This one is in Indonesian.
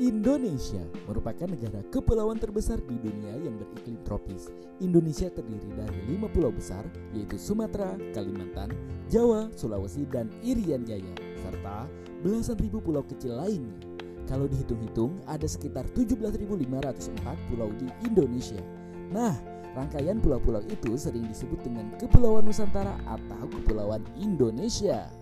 Indonesia merupakan negara kepulauan terbesar di dunia yang beriklim tropis. Indonesia terdiri dari lima pulau besar, yaitu Sumatera, Kalimantan, Jawa, Sulawesi, dan Irian Jaya, serta belasan ribu pulau kecil lainnya. Kalau dihitung-hitung, ada sekitar 17.504 pulau di Indonesia. Nah, rangkaian pulau-pulau itu sering disebut dengan Kepulauan Nusantara atau Kepulauan Indonesia.